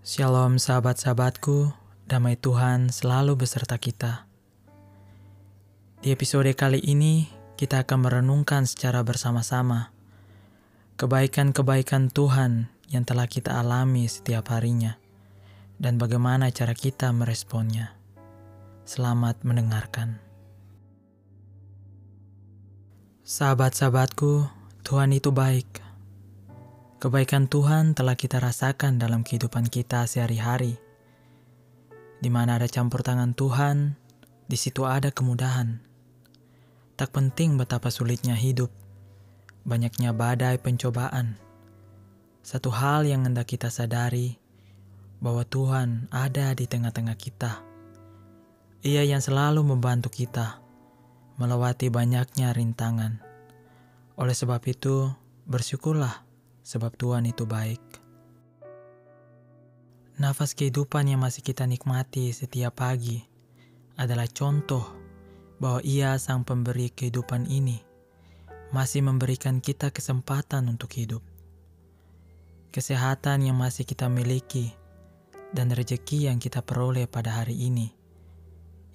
Shalom sahabat-sahabatku, damai Tuhan selalu beserta kita. Di episode kali ini, kita akan merenungkan secara bersama-sama kebaikan-kebaikan Tuhan yang telah kita alami setiap harinya dan bagaimana cara kita meresponnya. Selamat mendengarkan. Sahabat-sahabatku, Tuhan itu baik. Kebaikan Tuhan telah kita rasakan dalam kehidupan kita sehari-hari. Di mana ada campur tangan Tuhan, di situ ada kemudahan. Tak penting betapa sulitnya hidup, banyaknya badai pencobaan. Satu hal yang hendak kita sadari, bahwa Tuhan ada di tengah-tengah kita. Ia yang selalu membantu kita melewati banyaknya rintangan. Oleh sebab itu, bersyukurlah sebab Tuhan itu baik. Nafas kehidupan yang masih kita nikmati setiap pagi adalah contoh bahwa Ia, Sang Pemberi kehidupan ini, masih memberikan kita kesempatan untuk hidup. Kesehatan yang masih kita miliki dan rezeki yang kita peroleh pada hari ini,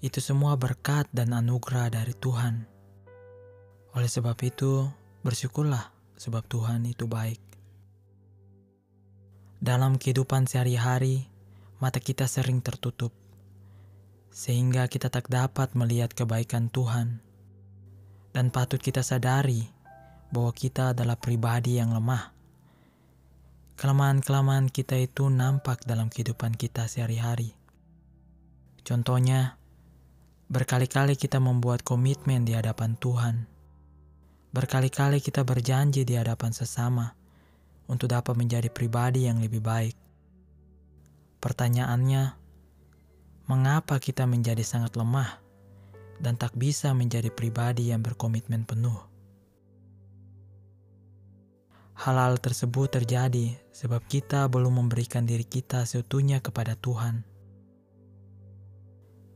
itu semua berkat dan anugerah dari Tuhan. Oleh sebab itu, bersyukurlah sebab Tuhan itu baik. Dalam kehidupan sehari-hari, mata kita sering tertutup, sehingga kita tak dapat melihat kebaikan Tuhan. Dan patut kita sadari bahwa kita adalah pribadi yang lemah. Kelemahan-kelemahan kita itu nampak dalam kehidupan kita sehari-hari. Contohnya, berkali-kali kita membuat komitmen di hadapan Tuhan. Berkali-kali kita berjanji di hadapan sesama untuk dapat menjadi pribadi yang lebih baik. Pertanyaannya, mengapa kita menjadi sangat lemah dan tak bisa menjadi pribadi yang berkomitmen penuh? Hal-hal tersebut terjadi sebab kita belum memberikan diri kita seutuhnya kepada Tuhan.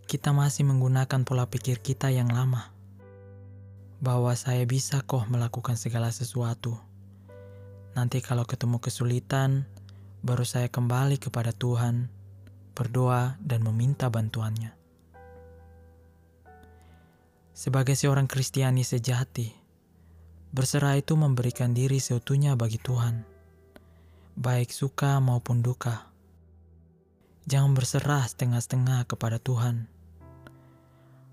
Kita masih menggunakan pola pikir kita yang lama, bahwa saya bisa kok melakukan segala sesuatu Nanti kalau ketemu kesulitan, baru saya kembali kepada Tuhan, berdoa dan meminta bantuannya. Sebagai seorang Kristiani sejati, berserah itu memberikan diri seutuhnya bagi Tuhan, baik suka maupun duka. Jangan berserah setengah-setengah kepada Tuhan.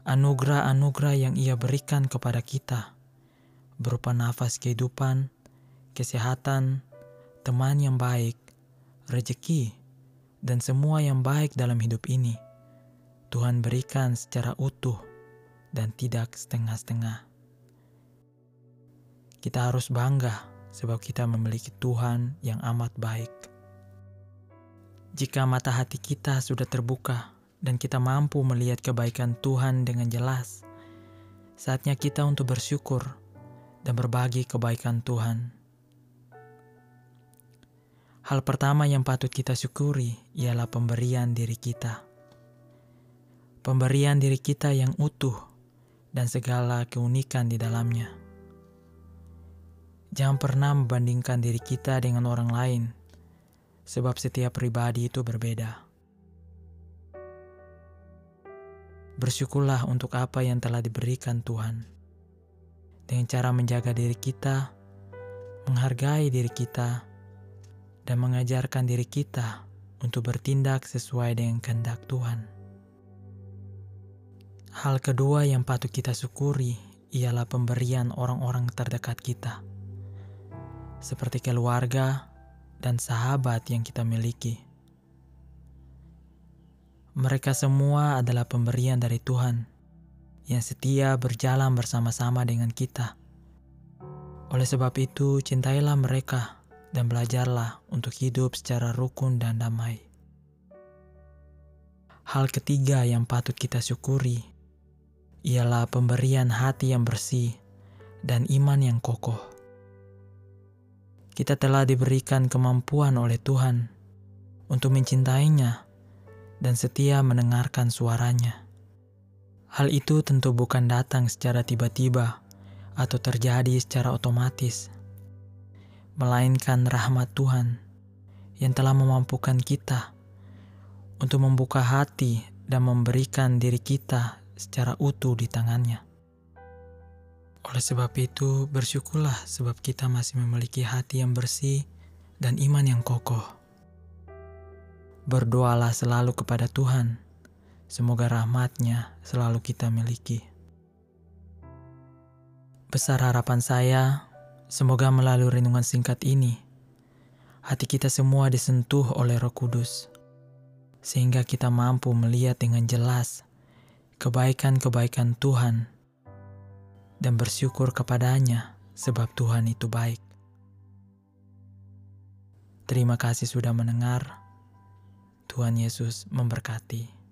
Anugerah-anugerah yang Ia berikan kepada kita berupa nafas kehidupan, kesehatan, teman yang baik, rezeki, dan semua yang baik dalam hidup ini. Tuhan berikan secara utuh dan tidak setengah-setengah. Kita harus bangga sebab kita memiliki Tuhan yang amat baik. Jika mata hati kita sudah terbuka dan kita mampu melihat kebaikan Tuhan dengan jelas, saatnya kita untuk bersyukur dan berbagi kebaikan Tuhan Hal pertama yang patut kita syukuri ialah pemberian diri kita. Pemberian diri kita yang utuh dan segala keunikan di dalamnya. Jangan pernah membandingkan diri kita dengan orang lain, sebab setiap pribadi itu berbeda. Bersyukurlah untuk apa yang telah diberikan Tuhan. Dengan cara menjaga diri kita, menghargai diri kita, dan mengajarkan diri kita untuk bertindak sesuai dengan kehendak Tuhan. Hal kedua yang patut kita syukuri ialah pemberian orang-orang terdekat kita, seperti keluarga dan sahabat yang kita miliki. Mereka semua adalah pemberian dari Tuhan yang setia berjalan bersama-sama dengan kita. Oleh sebab itu, cintailah mereka dan belajarlah untuk hidup secara rukun dan damai. Hal ketiga yang patut kita syukuri ialah pemberian hati yang bersih dan iman yang kokoh. Kita telah diberikan kemampuan oleh Tuhan untuk mencintainya dan setia mendengarkan suaranya. Hal itu tentu bukan datang secara tiba-tiba atau terjadi secara otomatis melainkan rahmat Tuhan yang telah memampukan kita untuk membuka hati dan memberikan diri kita secara utuh di tangannya. Oleh sebab itu, bersyukurlah sebab kita masih memiliki hati yang bersih dan iman yang kokoh. Berdoalah selalu kepada Tuhan, semoga rahmatnya selalu kita miliki. Besar harapan saya, semoga melalui renungan singkat ini, hati kita semua disentuh oleh roh kudus, sehingga kita mampu melihat dengan jelas kebaikan-kebaikan Tuhan dan bersyukur kepadanya sebab Tuhan itu baik. Terima kasih sudah mendengar. Tuhan Yesus memberkati.